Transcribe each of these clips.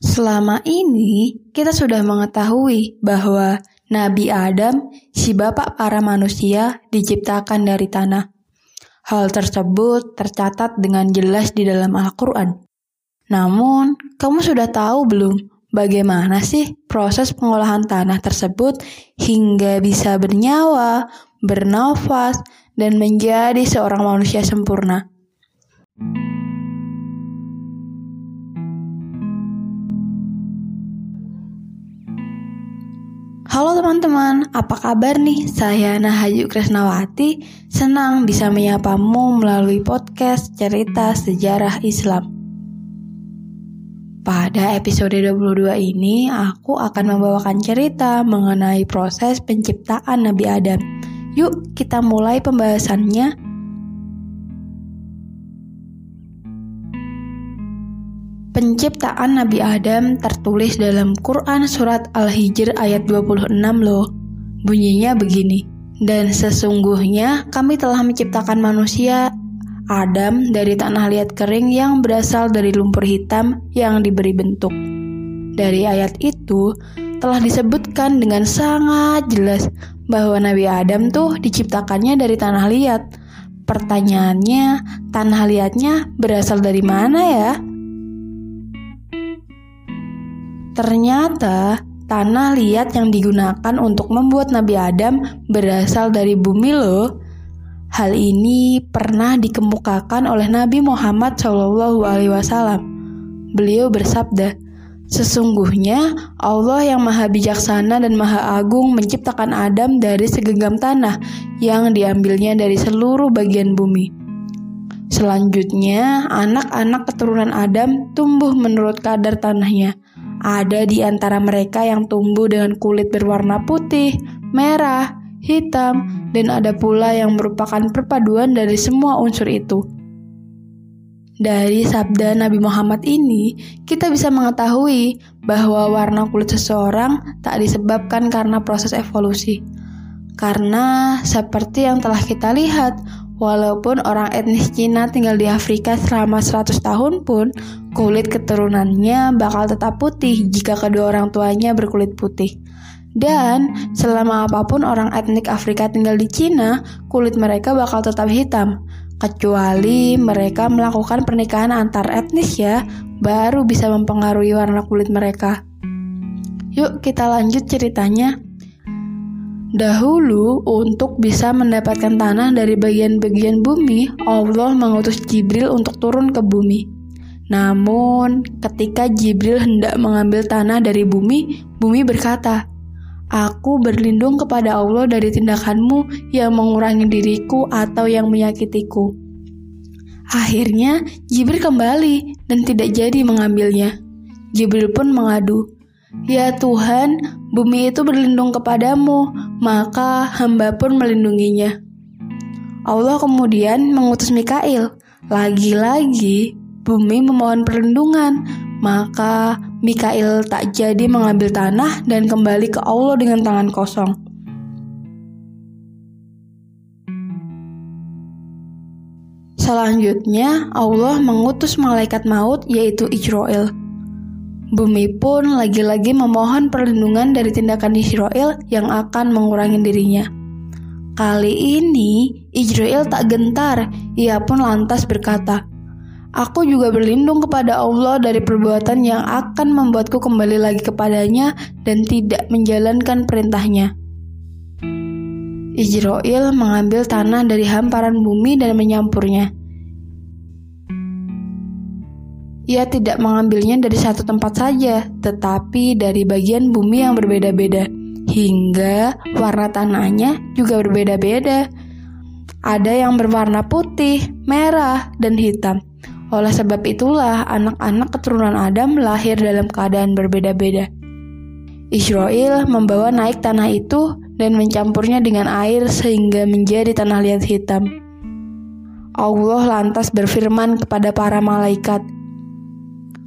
Selama ini kita sudah mengetahui bahwa Nabi Adam, si bapak para manusia, diciptakan dari tanah. Hal tersebut tercatat dengan jelas di dalam Al-Quran. Namun, kamu sudah tahu belum bagaimana sih proses pengolahan tanah tersebut hingga bisa bernyawa, bernafas, dan menjadi seorang manusia sempurna? Halo teman-teman, apa kabar nih? Saya Nahayu Krisnawati, senang bisa menyapamu melalui podcast cerita sejarah Islam. Pada episode 22 ini, aku akan membawakan cerita mengenai proses penciptaan Nabi Adam. Yuk, kita mulai pembahasannya. Penciptaan Nabi Adam tertulis dalam Quran Surat Al-Hijr ayat 26 loh. Bunyinya begini. Dan sesungguhnya kami telah menciptakan manusia Adam dari tanah liat kering yang berasal dari lumpur hitam yang diberi bentuk. Dari ayat itu telah disebutkan dengan sangat jelas bahwa Nabi Adam tuh diciptakannya dari tanah liat. Pertanyaannya, tanah liatnya berasal dari mana ya? Ternyata tanah liat yang digunakan untuk membuat Nabi Adam berasal dari bumi loh. Hal ini pernah dikemukakan oleh Nabi Muhammad SAW. Beliau bersabda, Sesungguhnya Allah yang maha bijaksana dan maha agung menciptakan Adam dari segenggam tanah yang diambilnya dari seluruh bagian bumi. Selanjutnya, anak-anak keturunan Adam tumbuh menurut kadar tanahnya. Ada di antara mereka yang tumbuh dengan kulit berwarna putih, merah, hitam, dan ada pula yang merupakan perpaduan dari semua unsur itu. Dari sabda Nabi Muhammad ini, kita bisa mengetahui bahwa warna kulit seseorang tak disebabkan karena proses evolusi. Karena seperti yang telah kita lihat, Walaupun orang etnis Cina tinggal di Afrika selama 100 tahun pun, kulit keturunannya bakal tetap putih jika kedua orang tuanya berkulit putih. Dan selama apa pun orang etnik Afrika tinggal di Cina, kulit mereka bakal tetap hitam. Kecuali mereka melakukan pernikahan antar etnis ya, baru bisa mempengaruhi warna kulit mereka. Yuk kita lanjut ceritanya. Dahulu, untuk bisa mendapatkan tanah dari bagian-bagian bumi, Allah mengutus Jibril untuk turun ke bumi. Namun, ketika Jibril hendak mengambil tanah dari bumi, bumi berkata, Aku berlindung kepada Allah dari tindakanmu yang mengurangi diriku atau yang menyakitiku. Akhirnya, Jibril kembali dan tidak jadi mengambilnya. Jibril pun mengadu, Ya Tuhan, bumi itu berlindung kepadamu, maka hamba pun melindunginya. Allah kemudian mengutus Mikail. Lagi-lagi, bumi memohon perlindungan, maka Mikail tak jadi mengambil tanah dan kembali ke Allah dengan tangan kosong. Selanjutnya, Allah mengutus malaikat maut yaitu Israel Bumi pun lagi-lagi memohon perlindungan dari tindakan Israel yang akan mengurangi dirinya. Kali ini, Israel tak gentar, ia pun lantas berkata, Aku juga berlindung kepada Allah dari perbuatan yang akan membuatku kembali lagi kepadanya dan tidak menjalankan perintahnya. Israel mengambil tanah dari hamparan bumi dan menyampurnya. Ia tidak mengambilnya dari satu tempat saja, tetapi dari bagian bumi yang berbeda-beda, hingga warna tanahnya juga berbeda-beda. Ada yang berwarna putih, merah, dan hitam. Oleh sebab itulah, anak-anak keturunan Adam lahir dalam keadaan berbeda-beda. Israel membawa naik tanah itu dan mencampurnya dengan air sehingga menjadi tanah liat hitam. Allah lantas berfirman kepada para malaikat,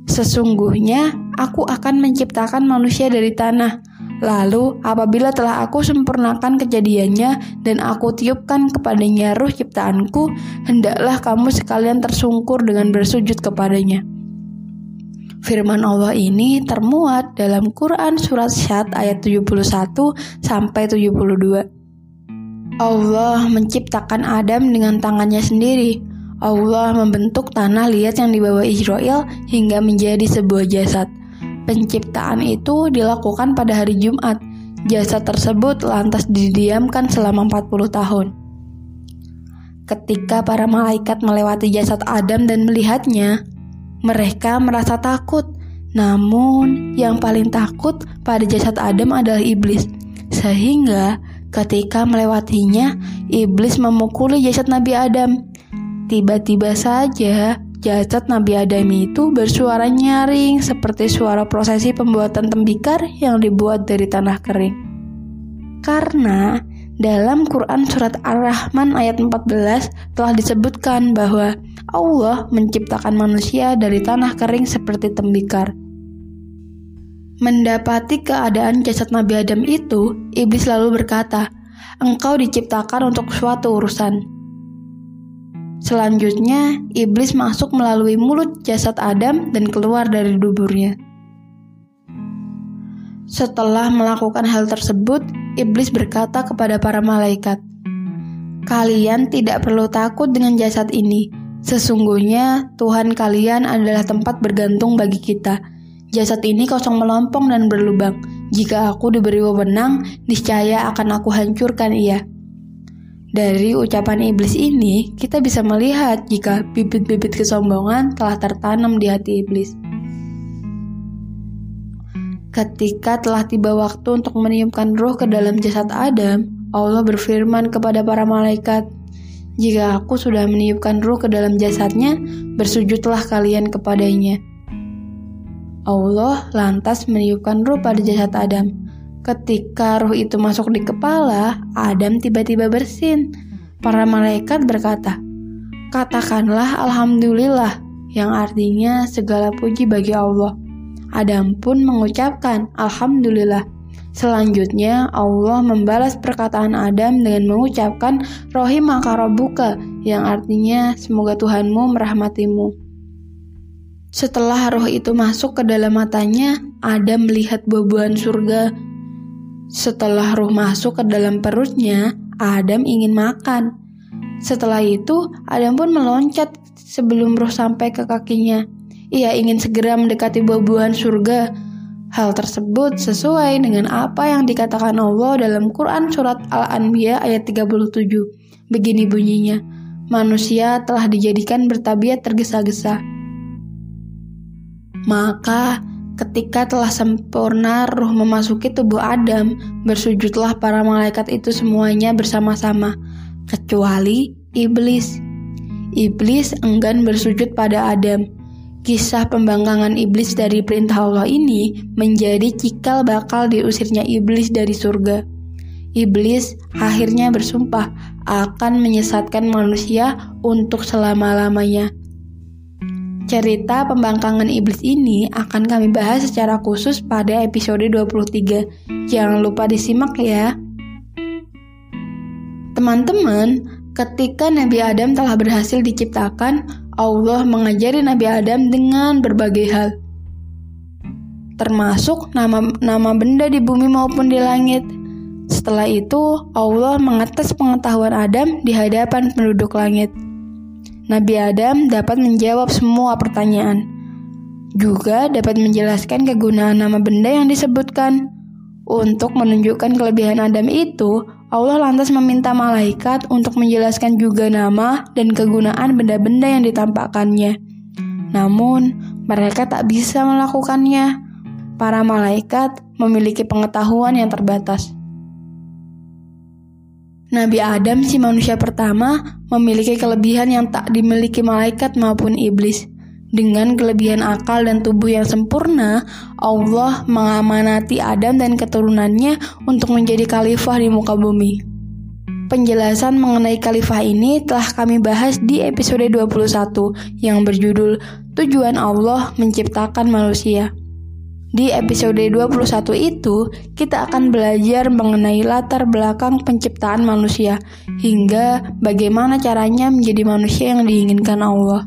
Sesungguhnya aku akan menciptakan manusia dari tanah. Lalu, apabila telah aku sempurnakan kejadiannya dan aku tiupkan kepadanya ruh ciptaanku, hendaklah kamu sekalian tersungkur dengan bersujud kepadanya. Firman Allah ini termuat dalam Quran surat Syad ayat 71 sampai 72. Allah menciptakan Adam dengan tangannya sendiri. Allah membentuk tanah liat yang dibawa Israel hingga menjadi sebuah jasad. Penciptaan itu dilakukan pada hari Jumat. Jasad tersebut lantas didiamkan selama 40 tahun. Ketika para malaikat melewati jasad Adam dan melihatnya, mereka merasa takut, namun yang paling takut pada jasad Adam adalah iblis. Sehingga ketika melewatinya, iblis memukuli jasad Nabi Adam. Tiba-tiba saja jasad Nabi Adam itu bersuara nyaring seperti suara prosesi pembuatan tembikar yang dibuat dari tanah kering. Karena dalam Quran Surat Ar-Rahman ayat 14 telah disebutkan bahwa Allah menciptakan manusia dari tanah kering seperti tembikar. Mendapati keadaan jasad Nabi Adam itu, iblis lalu berkata, "Engkau diciptakan untuk suatu urusan." Selanjutnya, iblis masuk melalui mulut jasad Adam dan keluar dari duburnya. Setelah melakukan hal tersebut, iblis berkata kepada para malaikat, "Kalian tidak perlu takut dengan jasad ini. Sesungguhnya Tuhan kalian adalah tempat bergantung bagi kita. Jasad ini kosong melompong dan berlubang. Jika aku diberi wewenang, niscaya akan aku hancurkan ia." Dari ucapan iblis ini, kita bisa melihat jika bibit-bibit kesombongan telah tertanam di hati iblis. Ketika telah tiba waktu untuk meniupkan roh ke dalam jasad Adam, Allah berfirman kepada para malaikat, "Jika aku sudah meniupkan roh ke dalam jasadnya, bersujudlah kalian kepadanya." Allah lantas meniupkan roh pada jasad Adam. Ketika roh itu masuk di kepala, Adam tiba-tiba bersin. Para malaikat berkata, "Katakanlah Alhamdulillah," yang artinya segala puji bagi Allah. Adam pun mengucapkan Alhamdulillah. Selanjutnya Allah membalas perkataan Adam dengan mengucapkan Rohimaka Rabbuka yang artinya semoga Tuhanmu merahmatimu. Setelah roh itu masuk ke dalam matanya, Adam melihat buah-buahan surga. Setelah roh masuk ke dalam perutnya, Adam ingin makan. Setelah itu, Adam pun meloncat sebelum roh sampai ke kakinya. Ia ingin segera mendekati buah-buahan surga. Hal tersebut sesuai dengan apa yang dikatakan Allah dalam Quran Surat Al-Anbiya ayat 37. Begini bunyinya, manusia telah dijadikan bertabiat tergesa-gesa. Maka ketika telah sempurna ruh memasuki tubuh Adam, bersujudlah para malaikat itu semuanya bersama-sama, kecuali iblis. Iblis enggan bersujud pada Adam Kisah pembangkangan iblis dari perintah Allah ini menjadi cikal bakal diusirnya iblis dari surga. Iblis akhirnya bersumpah akan menyesatkan manusia untuk selama-lamanya. Cerita pembangkangan iblis ini akan kami bahas secara khusus pada episode 23. Jangan lupa disimak ya. Teman-teman, ketika Nabi Adam telah berhasil diciptakan, Allah mengajari Nabi Adam dengan berbagai hal, termasuk nama-nama benda di bumi maupun di langit. Setelah itu, Allah mengetes pengetahuan Adam di hadapan penduduk langit. Nabi Adam dapat menjawab semua pertanyaan, juga dapat menjelaskan kegunaan nama benda yang disebutkan. Untuk menunjukkan kelebihan Adam itu, Allah lantas meminta malaikat untuk menjelaskan juga nama dan kegunaan benda-benda yang ditampakkannya. Namun, mereka tak bisa melakukannya. Para malaikat memiliki pengetahuan yang terbatas. Nabi Adam, si manusia pertama, memiliki kelebihan yang tak dimiliki malaikat maupun iblis. Dengan kelebihan akal dan tubuh yang sempurna, Allah mengamanati Adam dan keturunannya untuk menjadi khalifah di muka bumi. Penjelasan mengenai khalifah ini telah kami bahas di episode 21 yang berjudul Tujuan Allah Menciptakan Manusia. Di episode 21 itu, kita akan belajar mengenai latar belakang penciptaan manusia hingga bagaimana caranya menjadi manusia yang diinginkan Allah.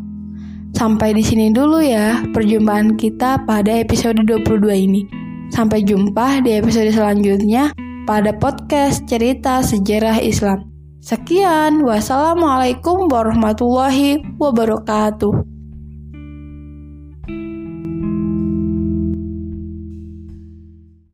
Sampai di sini dulu ya perjumpaan kita pada episode 22 ini. Sampai jumpa di episode selanjutnya pada podcast cerita sejarah Islam. Sekian, wassalamualaikum warahmatullahi wabarakatuh.